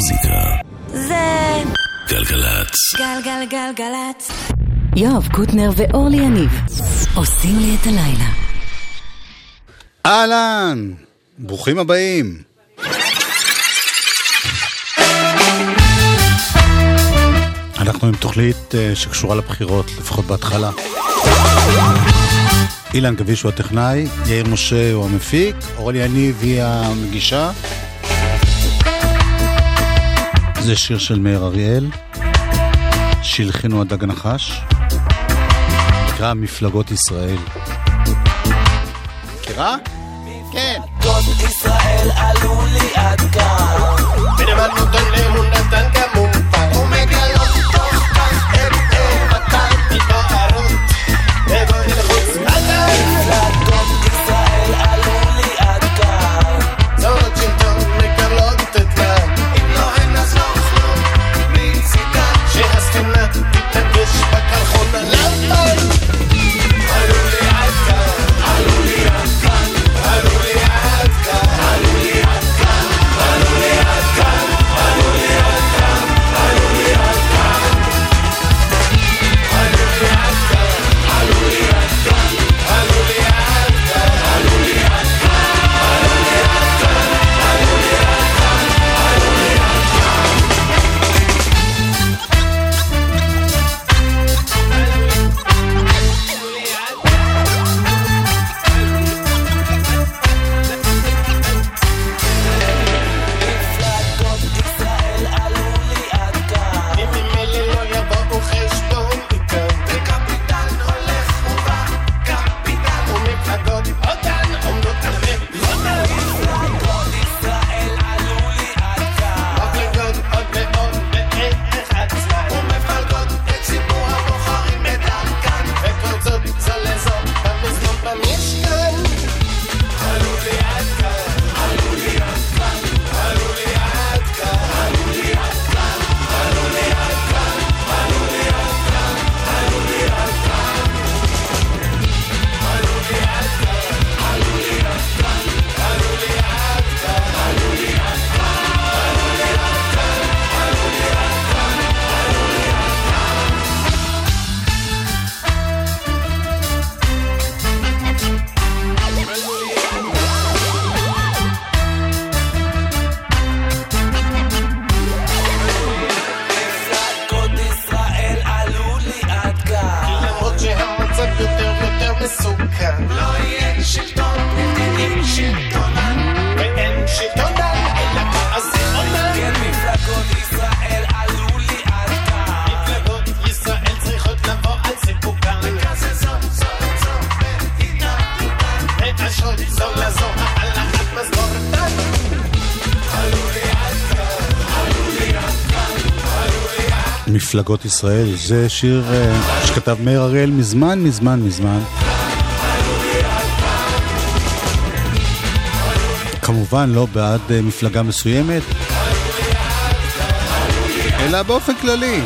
המוזיקה. זה... גלגלצ. גלגלגלגלצ. יואב קוטנר ואורלי יניב עושים לי את הלילה. אהלן, ברוכים הבאים. אנחנו עם תוכנית אה, שקשורה לבחירות, לפחות בהתחלה. אילן גביש הוא הטכנאי, יאיר משה הוא המפיק, אורלי יניב היא המגישה. זה שיר של מאיר אריאל, שהלחינו הדג נחש, נקרא מפלגות ישראל. מכירה? כן. מפלגות ישראל עלו לי עד כאן, ונמלנו את כאן מפלגות ישראל. זה שיר אה, שכתב מאיר אריאל מזמן, מזמן, מזמן. כמובן לא בעד אה, מפלגה מסוימת, אלא באופן כללי.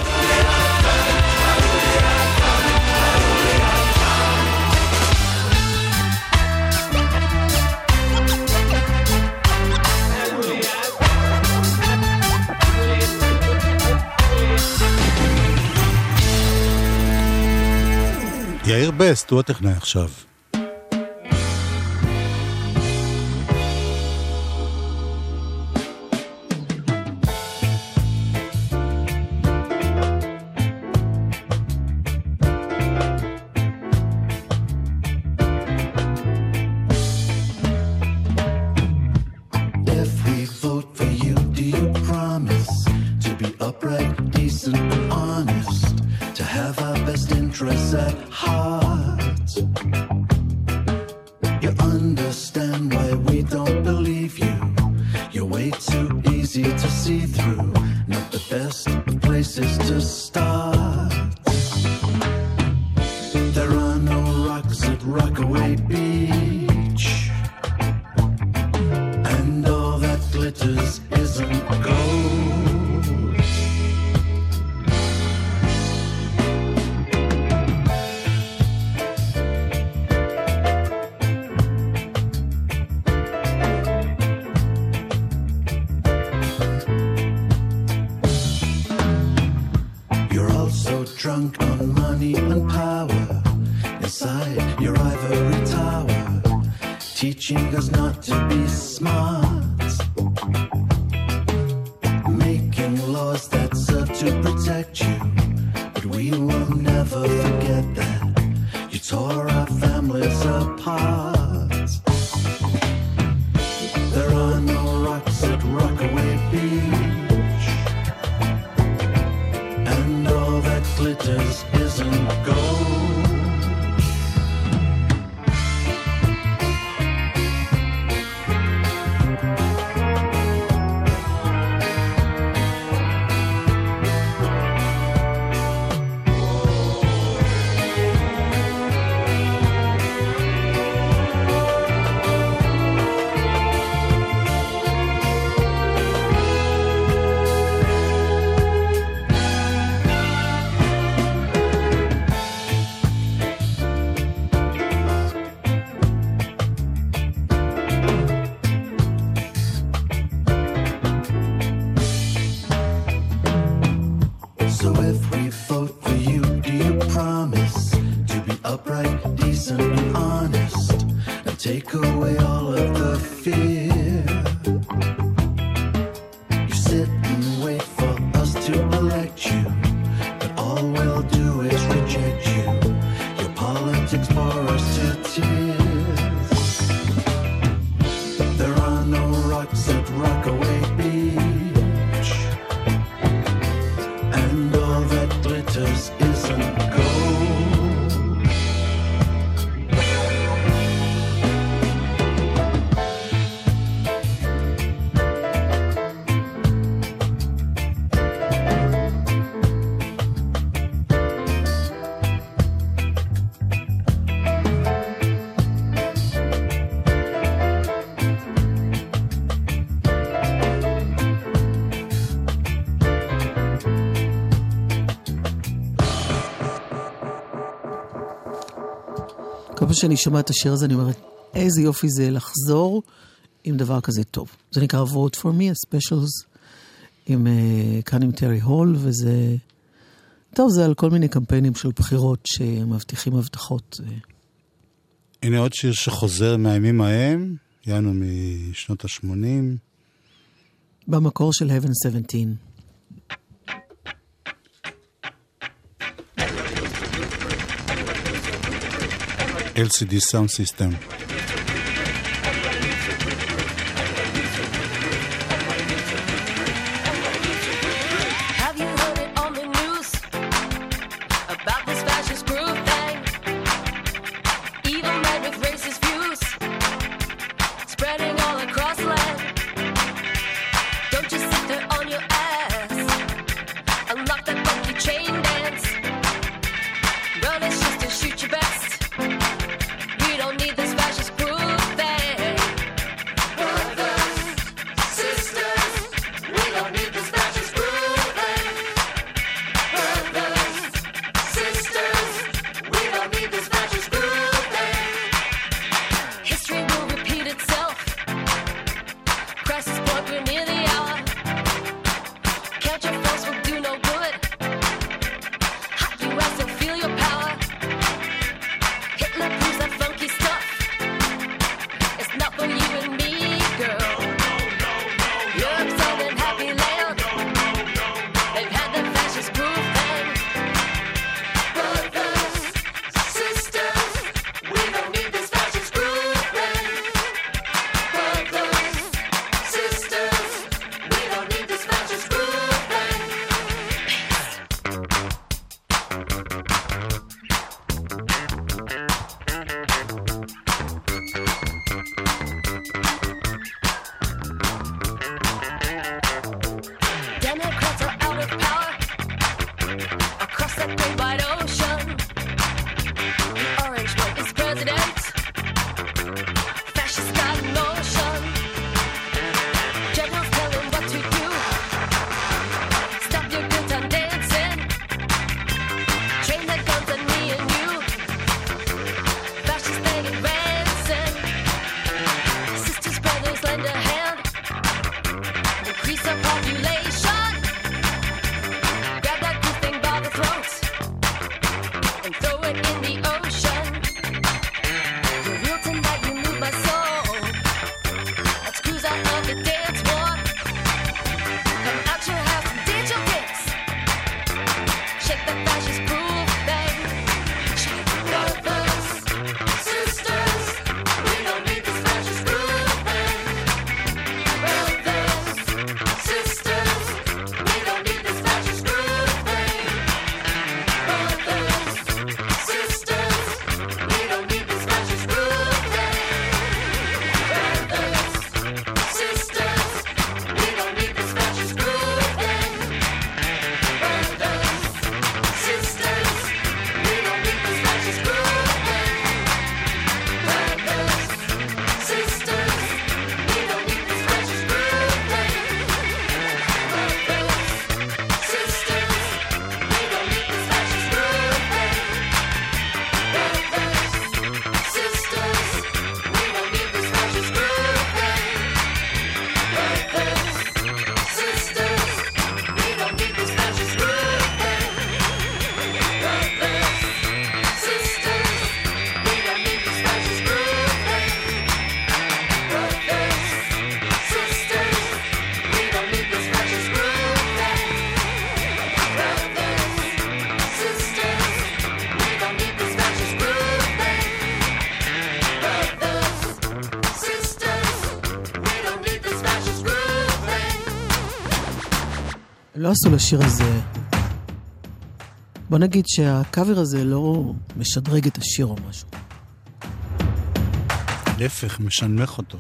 יאיר בסט הוא הטכנאי עכשיו. power inside your ivory tower, teaching us not to be smart. all that glitters isn't gold. שאני שומעת את השיר הזה, אני אומרת, איזה יופי זה לחזור עם דבר כזה טוב. זה נקרא Vote for me, הספיישלס, עם, אה, כאן עם טרי הול, וזה... טוב, זה על כל מיני קמפיינים של בחירות שמבטיחים הבטחות. אה. הנה עוד שיר שחוזר מהימים ההם, יענו משנות ה-80. במקור של Heaven 17. LCD se Sound System. Yeah. עשו לשיר הזה... בוא נגיד שהקאבר הזה לא משדרג את השיר או משהו. להפך, משנמך אותו.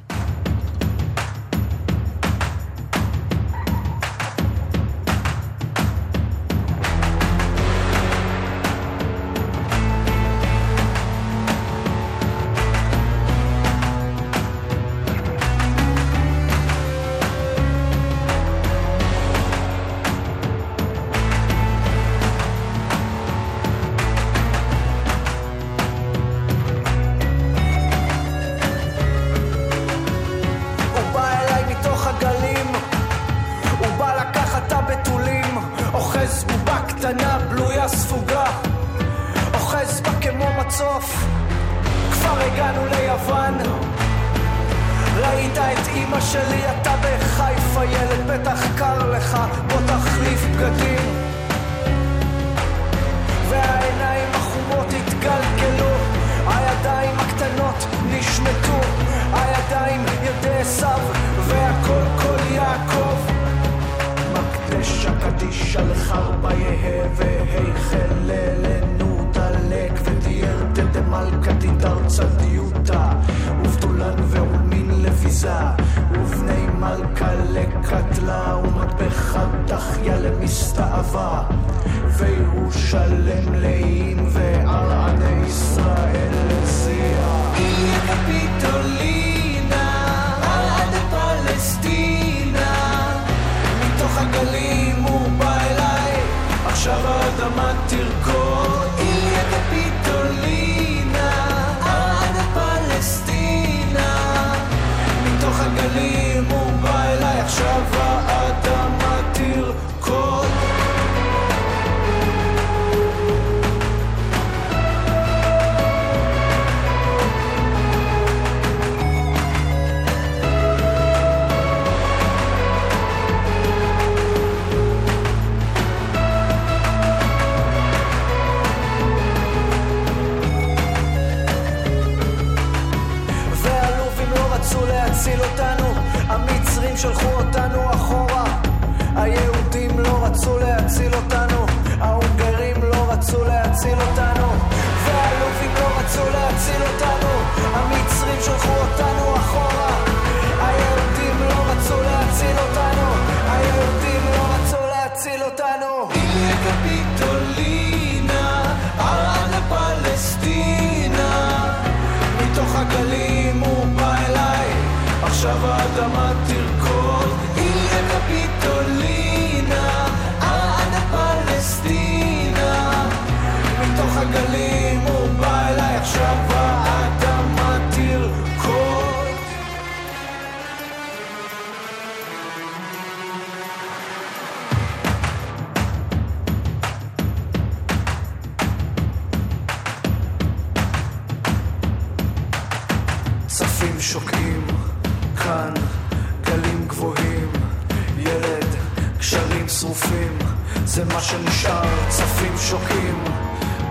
שוקעים,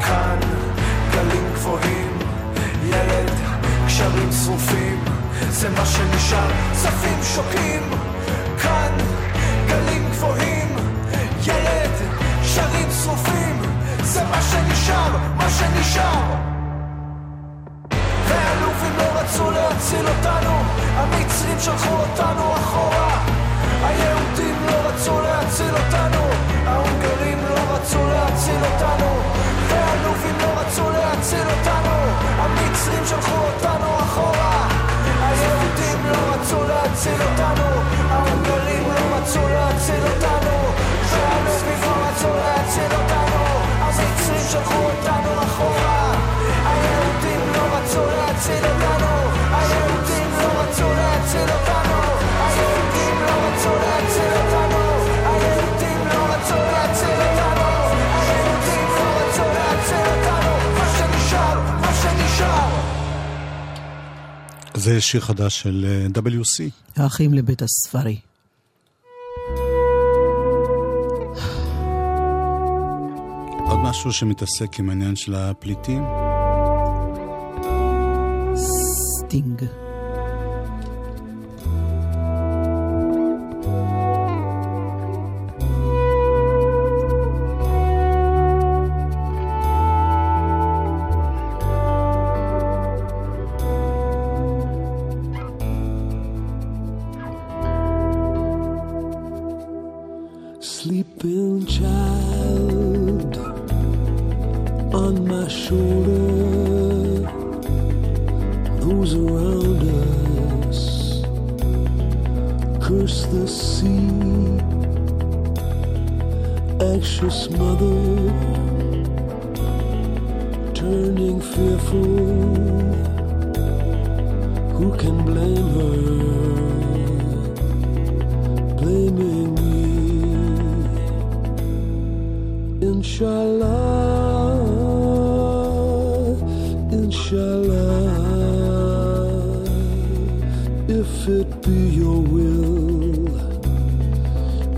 כאן גלים גבוהים, ילד, קשרים שרופים, זה מה שנשאר, צפים שוקעים, כאן גלים גבוהים, ילד, קשרים שרופים, זה מה שנשאר, מה שנשאר. והאלופים לא רצו להציל אותנו, המצרים שלחו אותנו אחורה. היהודים לא רצו להציל אותנו, ההונגרים לא רצו להציל אותנו. והאלופים לא רצו להציל אותנו, המצרים שלחו אותנו אחורה. היהודים לא רצו להציל אותנו, ההונגרים לא רצו להציל אותנו. והאלופים לא רצו להציל אותנו, המצרים שלחו אותנו אחורה. היהודים לא רצו להציל אותנו, היהודים לא רצו להציל אותנו, זה שיר חדש של אה, WC. האחים לבית הספרי. עוד משהו שמתעסק עם העניין של הפליטים. סטינג. Sleeping child on my shoulder, those around us curse the sea. Anxious mother turning fearful. Who can blame her? Blaming Inshallah, inshallah, if it be your will,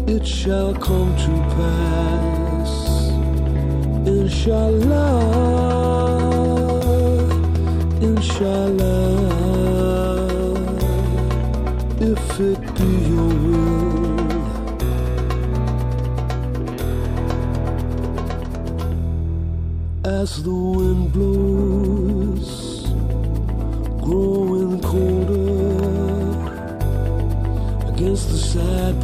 it shall come to pass. Inshallah, inshallah, as the wind blows, growing colder against the sad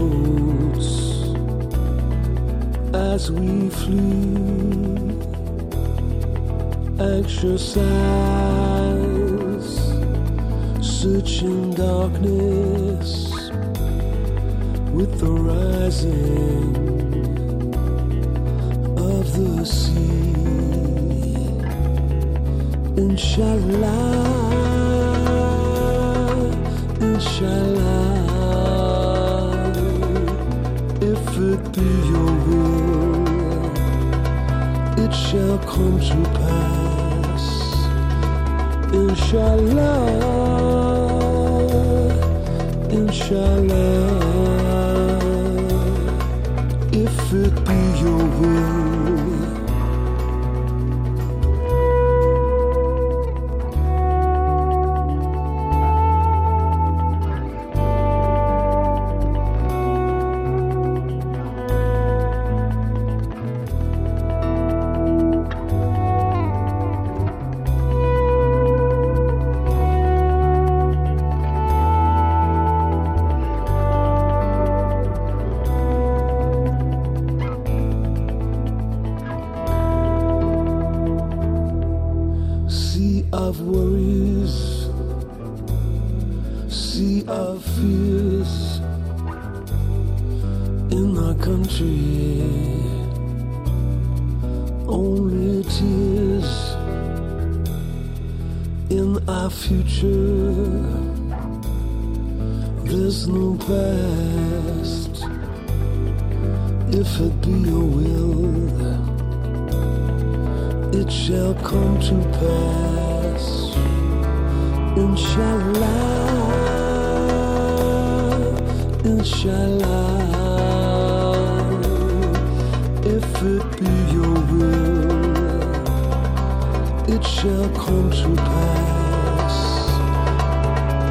as we flee. Anxious eyes searching darkness with the rising of the sea. Inshallah, inshallah, if it be your will, it shall come to pass. Inshallah, inshallah, if it be your will.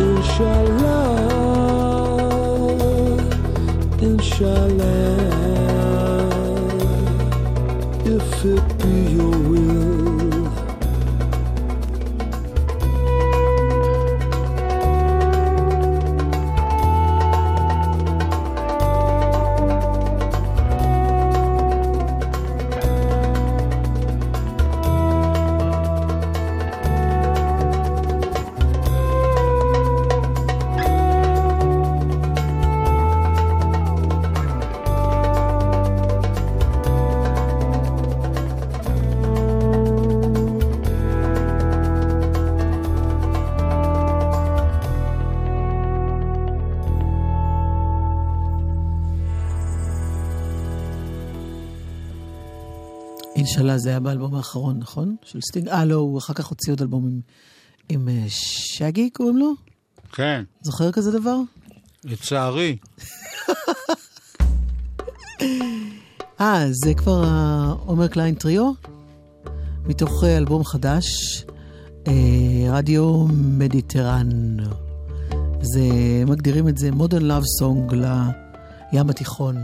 Inshallah, inshallah זה היה באלבום האחרון, נכון? של סטינג? אה, לא, הוא אחר כך הוציא עוד אלבום עם, עם אה, שגי, קוראים לו? כן, זוכר כזה דבר? לצערי. אה, זה כבר העומר קליין טריו, מתוך אה, אלבום חדש, אה, Radio Mediteran. זה, מגדירים את זה modern love song לים התיכון.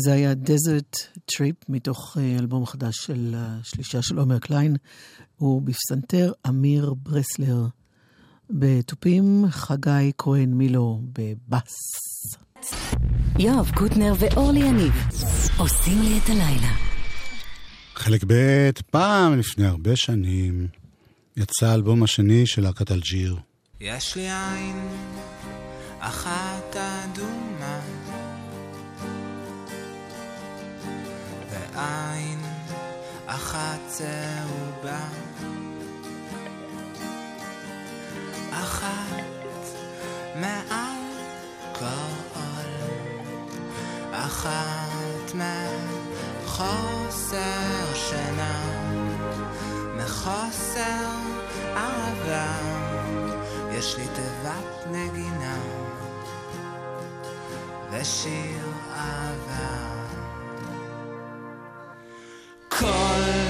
זה היה Desert Trip מתוך אה, אלבום חדש של השלישייה של עומר קליין. הוא בפסנתר, אמיר ברסלר בתופים, חגי כהן מילו בבאס. יואב קוטנר ואורלי יניב עושים לי את הלילה. חלק ב', פעם לפני הרבה שנים, יצא האלבום השני של להקת אלג'יר. יש לי עין אחת אדומה ועין אחת צהובה. אחת מעל כל אחת מחוסר שינה מחוסר אהבה. יש לי תיבת נגינה ושיר אהבה כל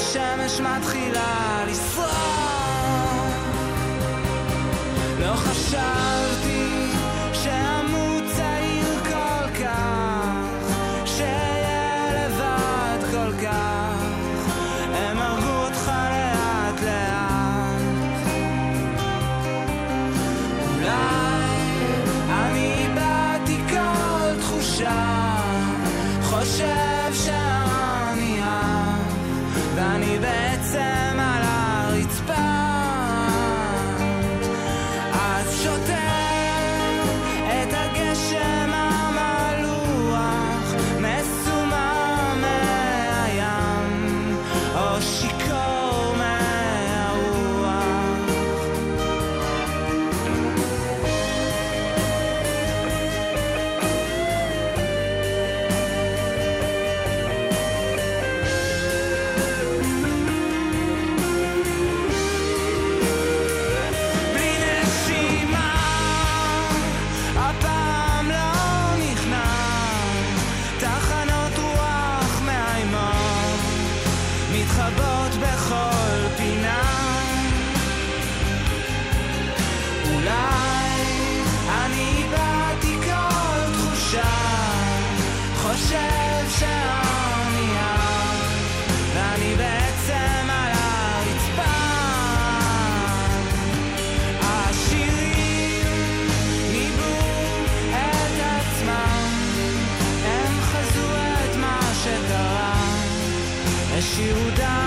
והשמש מתחילה לשרוף. לא חשבתי you down.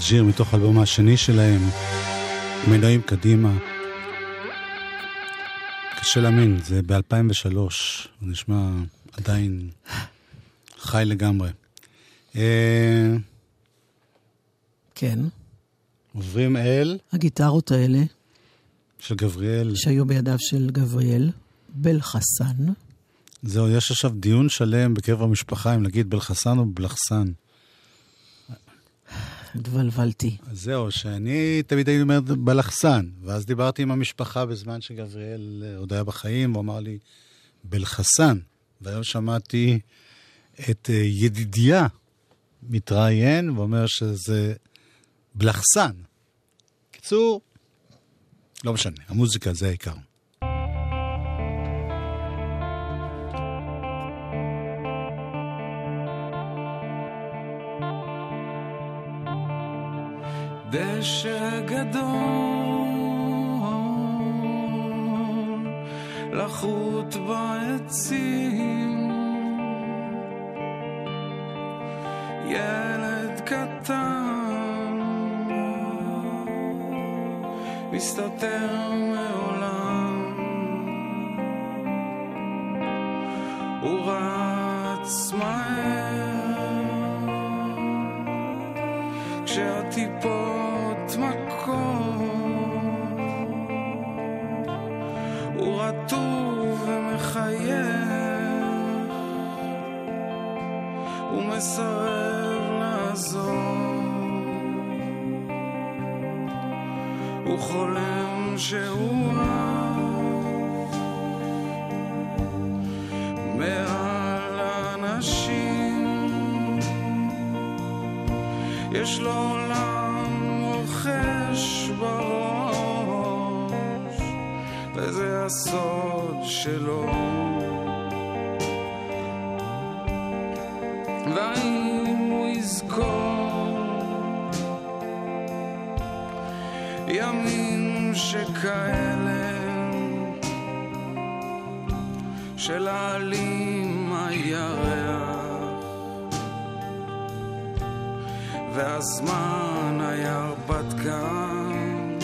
אלג'יר מתוך האלבום השני שלהם, מנועים קדימה. קשה להאמין, זה ב-2003, הוא נשמע עדיין חי לגמרי. אה, כן. עוברים אל הגיטרות האלה, של גבריאל. שהיו בידיו של גבריאל בלחסן, זהו, יש עכשיו דיון שלם בקרב המשפחה אם להגיד בלחסן או בלחסן. התבלבלתי. אז זהו, שאני תמיד הייתי אומר בלחסן, ואז דיברתי עם המשפחה בזמן שגבריאל אה, עוד היה בחיים, הוא אמר לי, בלחסן. והיום שמעתי את אה, ידידיה מתראיין, ואומר שזה בלחסן. קיצור, לא משנה, המוזיקה זה העיקר. דשא גדול לחוט בעצים. ילד קטן מסתתר מעולם. הוא רץ מהר. כשהטיפות מסרב לעזור. הוא חולם שהוא רב מעל אנשים יש לו עולם רוכש בראש, וזה הסוד שלו. והאם הוא יזכור? ימים שכאלה של העלים הירח והזמן היה הרפתקן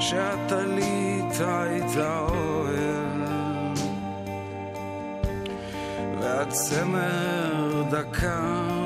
שהטלית הייתה אוהל והצמר דקה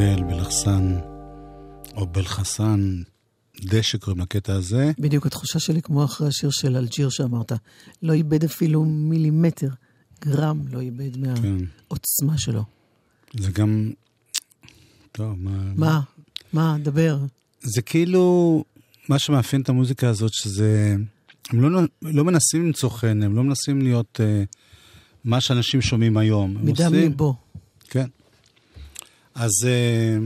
גבריאל בלחסן, או בלחסן, דשא קוראים לקטע הזה. בדיוק התחושה שלי כמו אחרי השיר של אלג'יר שאמרת. לא איבד אפילו מילימטר, גרם לא איבד כן. מהעוצמה שלו. זה גם... טוב, מה... מה? מה? דבר. זה כאילו, מה שמאפיין את המוזיקה הזאת, שזה... הם לא, לא מנסים למצוא חן, הם לא מנסים להיות אה, מה שאנשים שומעים היום. מדם עושים- ליבו. כן. אז אה,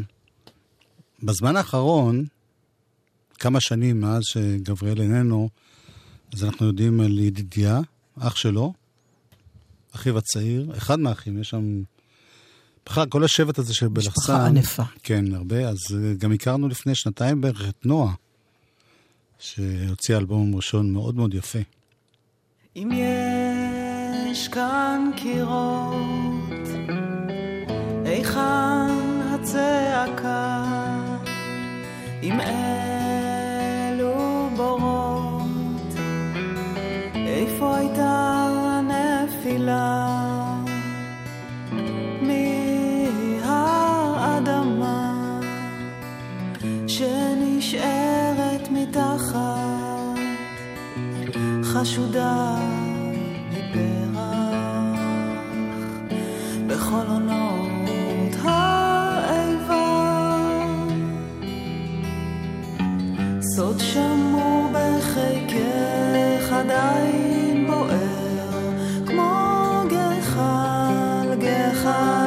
בזמן האחרון, כמה שנים מאז שגבריאל איננו, אז אנחנו יודעים על ידידיה, אח שלו, אחיו הצעיר, אחד מהאחים, יש שם... בכלל, כל השבט הזה של בלחסן. משפחה ענפה. כן, הרבה. אז אה, גם הכרנו לפני שנתיים בערך את נועה, שהוציאה אלבום ראשון מאוד מאוד יפה. אם יש כאן קירות, היכן הצעקה? אם אלו בורות, איפה הייתה הנפילה? מהאדמה שנשארת מתחת חשודה מפרח בכל עונות סוד שמור בחיקך עדיין בוער כמו גחל, גחל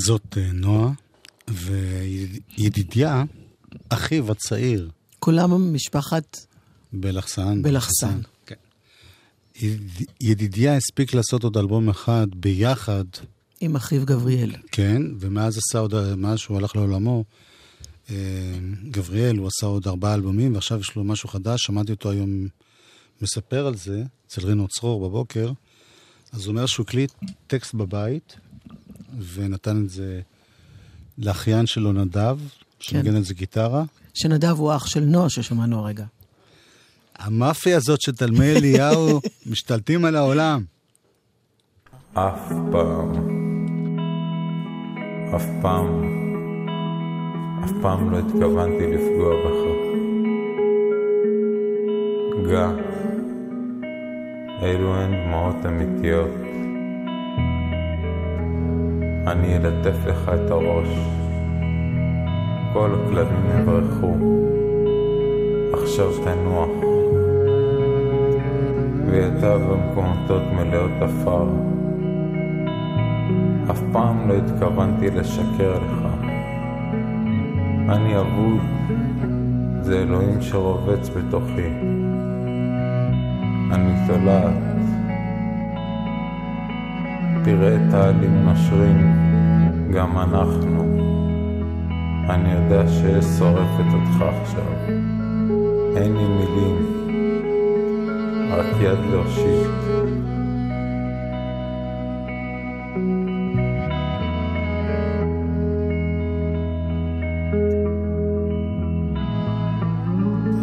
אז זאת אה, נועה, וידידיה, אחיו הצעיר, כולם משפחת בלחסן. בלחסן. כן. יד- ידידיה הספיק לעשות עוד אלבום אחד ביחד, עם אחיו גבריאל. כן, ומאז עשה עוד, מאז שהוא הלך לעולמו, אה, גבריאל, הוא עשה עוד ארבעה אלבומים, ועכשיו יש לו משהו חדש, שמעתי אותו היום מספר על זה, אצל רינו צרור בבוקר, אז הוא אומר שהוא הקליט טקסט בבית, ונתן את זה לאחיין שלו נדב, שמנגן על זה גיטרה. שנדב הוא אח של נועה ששמענו הרגע. המאפיה הזאת של תלמי אליהו משתלטים על העולם. אף פעם, אף פעם, אף פעם לא התכוונתי לפגוע בך. גא, אלו הן דמעות אמיתיות. אני אלטף לך את הראש. כל הכלבים יברחו. עכשיו תנוח. וידע במקומותות מלאות עפר. אף פעם לא התכוונתי לשקר לך. אני אבוד, זה אלוהים שרובץ בתוכי. אני תולעת. תראה את העלים נושרים, גם אנחנו. אני יודע שיש שורפת אותך עכשיו. אין לי מילים, רק יד להושיט.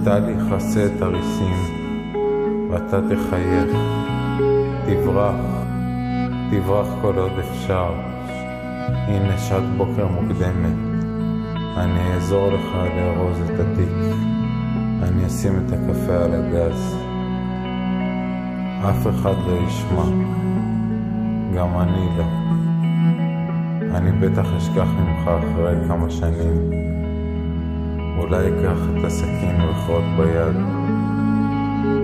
טלי יכסה את הריסים, ואתה תחייך, תברח, תברח כל עוד אפשר. הנה שעת בוקר מוקדמת, אני אעזור לך לארוז את התיק, אני אשים את הקפה על הגז. אף אחד לא ישמע, גם אני לא. אני בטח אשכח ממך אחרי כמה שנים. אולי אקח את הסכין ואכרות ביד.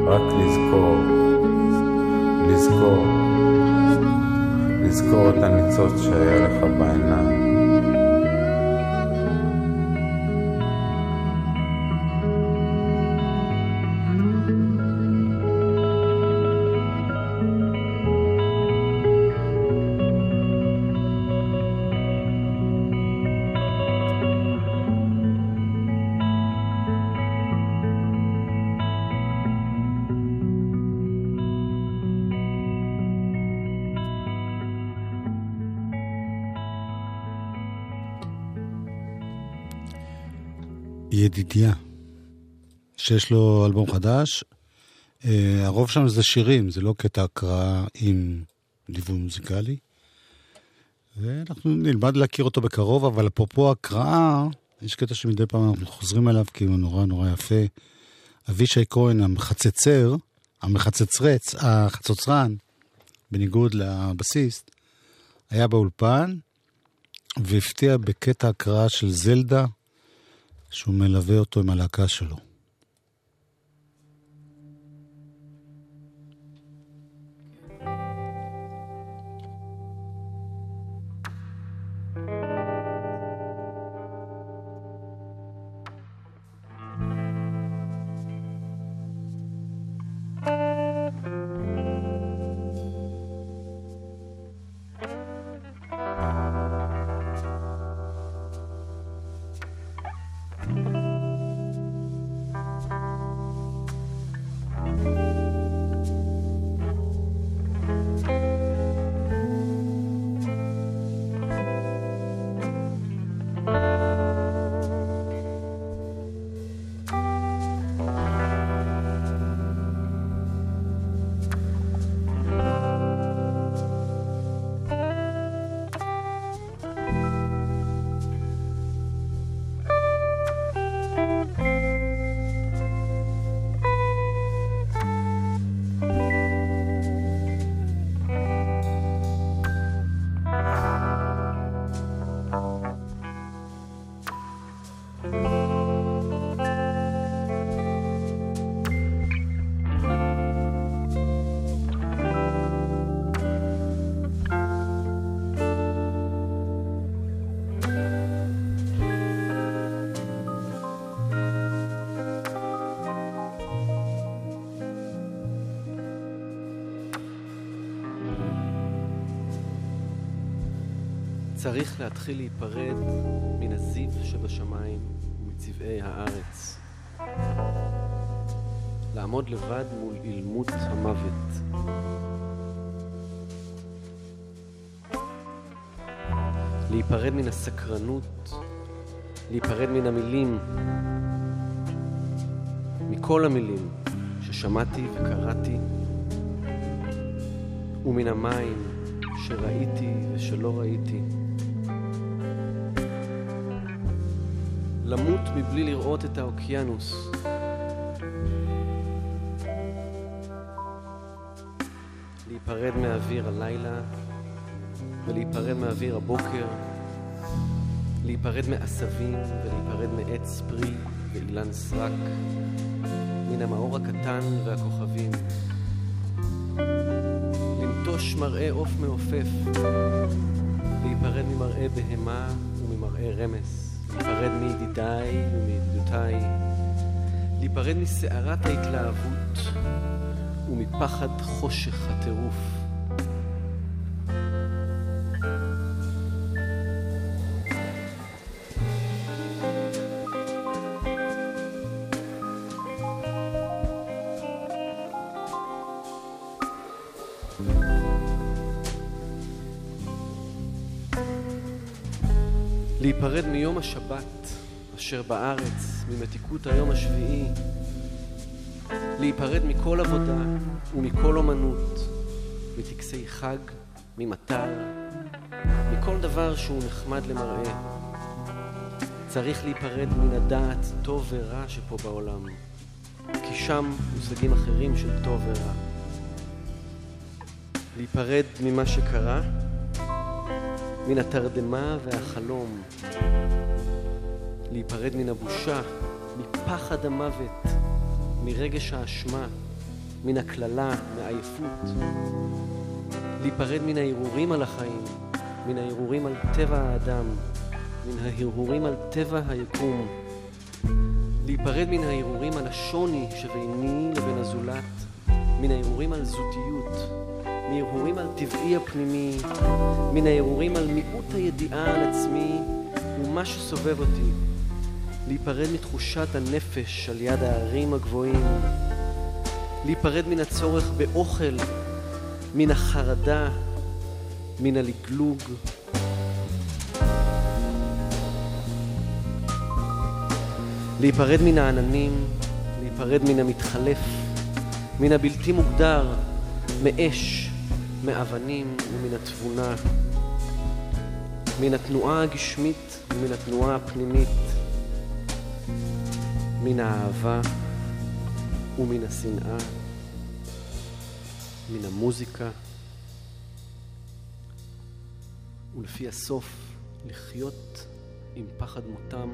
רק לזכור, לזכור, לזכור את הניצוץ שהיה לך בעיניים. ידידיה, שיש לו אלבום חדש. אה, הרוב שם זה שירים, זה לא קטע הקראה עם ליווי מוזיקלי. ואנחנו נלמד להכיר אותו בקרוב, אבל אפרופו הקראה, יש קטע שמדי פעם אנחנו חוזרים אליו כי הוא נורא נורא יפה. אבישי כהן, המחצצר, המחצצרץ, החצוצרן, בניגוד לבסיסט, היה באולפן והפתיע בקטע הקראה של זלדה, שהוא מלווה אותו עם הלהקה שלו. צריך להתחיל להיפרד מן הזיו שבשמיים ומצבעי הארץ. לעמוד לבד מול אילמות המוות. להיפרד מן הסקרנות, להיפרד מן המילים, מכל המילים ששמעתי וקראתי, ומן המים שראיתי ושלא ראיתי. למות מבלי לראות את האוקיינוס. להיפרד מאוויר הלילה ולהיפרד מאוויר הבוקר, להיפרד מעשבים ולהיפרד מעץ פרי ואילן סרק, מן המאור הקטן והכוכבים. לנטוש מראה עוף מעופף, להיפרד ממראה בהמה וממראה רמס, להיפרד מידידיי ומידידותיי, להיפרד מסערת ההתלהבות ומפחד חושך הטירוף. השבת אשר בארץ, ממתיקות היום השביעי, להיפרד מכל עבודה ומכל אומנות, מטקסי חג, ממטר, מכל דבר שהוא נחמד למראה. צריך להיפרד מן הדעת טוב ורע שפה בעולם, כי שם מושגים אחרים של טוב ורע. להיפרד ממה שקרה, מן התרדמה והחלום, להיפרד מן הבושה, מפחד המוות, מרגש האשמה, מן הקללה, מעייפות, להיפרד מן ההרהורים על החיים, מן ההרהורים על טבע האדם, מן ההרהורים על טבע היקום, להיפרד מן ההרהורים על השוני שביני לבין הזולת, מן ההרהורים על זותיות, מהרהורים על טבעי הפנימי, מן ההרהורים על מיעוט הידיעה על עצמי ומה שסובב אותי, להיפרד מתחושת הנפש על יד ההרים הגבוהים, להיפרד מן הצורך באוכל, מן החרדה, מן הלגלוג. להיפרד מן העננים, להיפרד מן המתחלף, מן הבלתי מוגדר, מאש, מאבנים ומן התבונה, מן התנועה הגשמית ומן התנועה הפנימית, מן האהבה ומן השנאה, מן המוזיקה, ולפי הסוף לחיות עם פחד מותם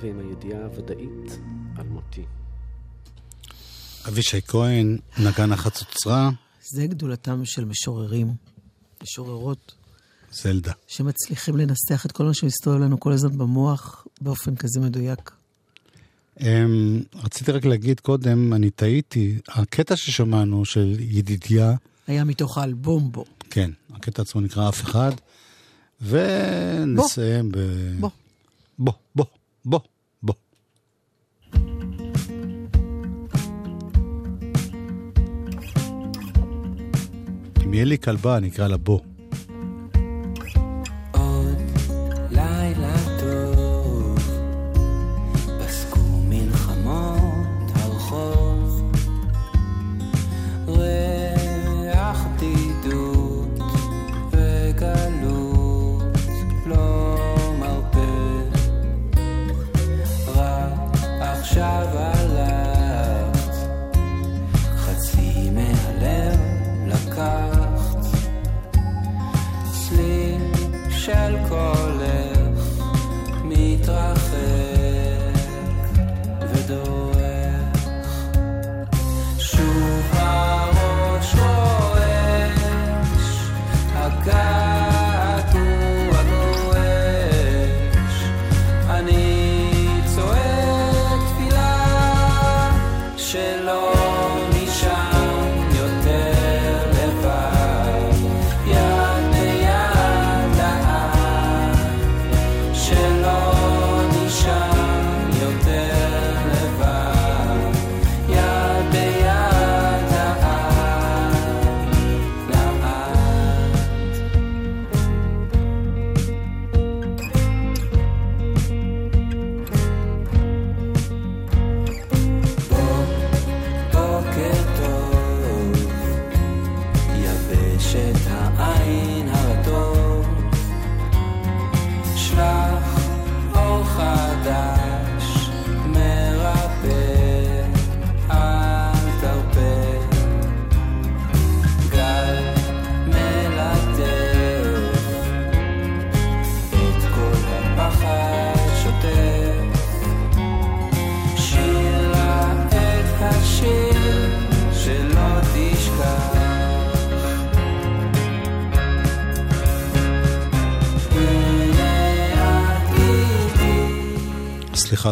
ועם הידיעה הוודאית על מותי. אבישי כהן, נגן החצוצרה, זה גדולתם של משוררים, משוררות, זלדה. שמצליחים לנסח את כל מה שמסתובב לנו כל הזמן במוח באופן כזה מדויק. אמ, רציתי רק להגיד קודם, אני טעיתי, הקטע ששמענו של ידידיה, היה מתוך האלבום בו. כן, הקטע עצמו נקרא אף אחד, ונסיים ב... בוא. בוא, בוא, בוא, אם יהיה כלבה, אני אקרא לה בוא.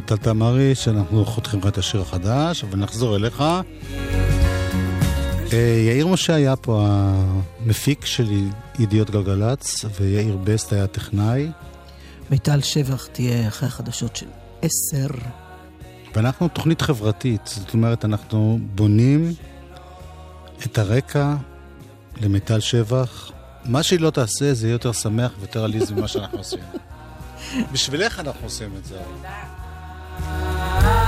טל תמרי, שאנחנו חותכים לך את השיר החדש, אבל נחזור אליך. אה, יאיר משה היה פה המפיק של ידיעות גלגלצ, ויאיר בסט היה טכנאי, מיטל שבח תהיה אחרי החדשות של עשר. ואנחנו תוכנית חברתית, זאת אומרת, אנחנו בונים את הרקע למיטל שבח. מה שהיא לא תעשה זה יהיה יותר שמח ויותר עליז ממה שאנחנו עושים. בשבילך אנחנו עושים את זה. Ah.